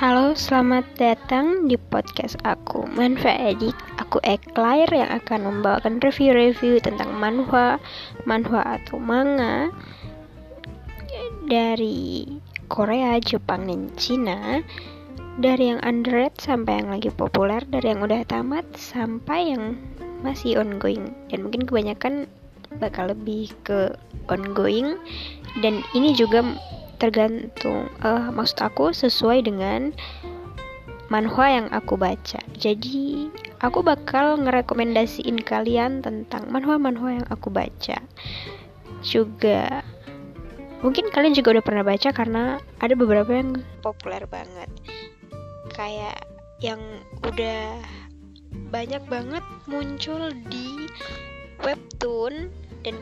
Halo, selamat datang di podcast aku. Manfa Edit Aku Eklair yang akan membawakan review-review tentang manhwa Manhwa atau manga Dari Korea, Jepang, dan Cina. Dari yang underrated sampai yang lagi populer Dari yang udah tamat sampai yang masih ongoing. Dan mungkin kebanyakan bakal lebih ke ongoing. Dan ini juga tergantung uh, maksud aku sesuai dengan manhwa yang aku baca. Jadi aku bakal ngerekomendasiin kalian tentang manhwa-manhwa yang aku baca. Juga mungkin kalian juga udah pernah baca karena ada beberapa yang populer banget. Kayak yang udah banyak banget muncul di webtoon dan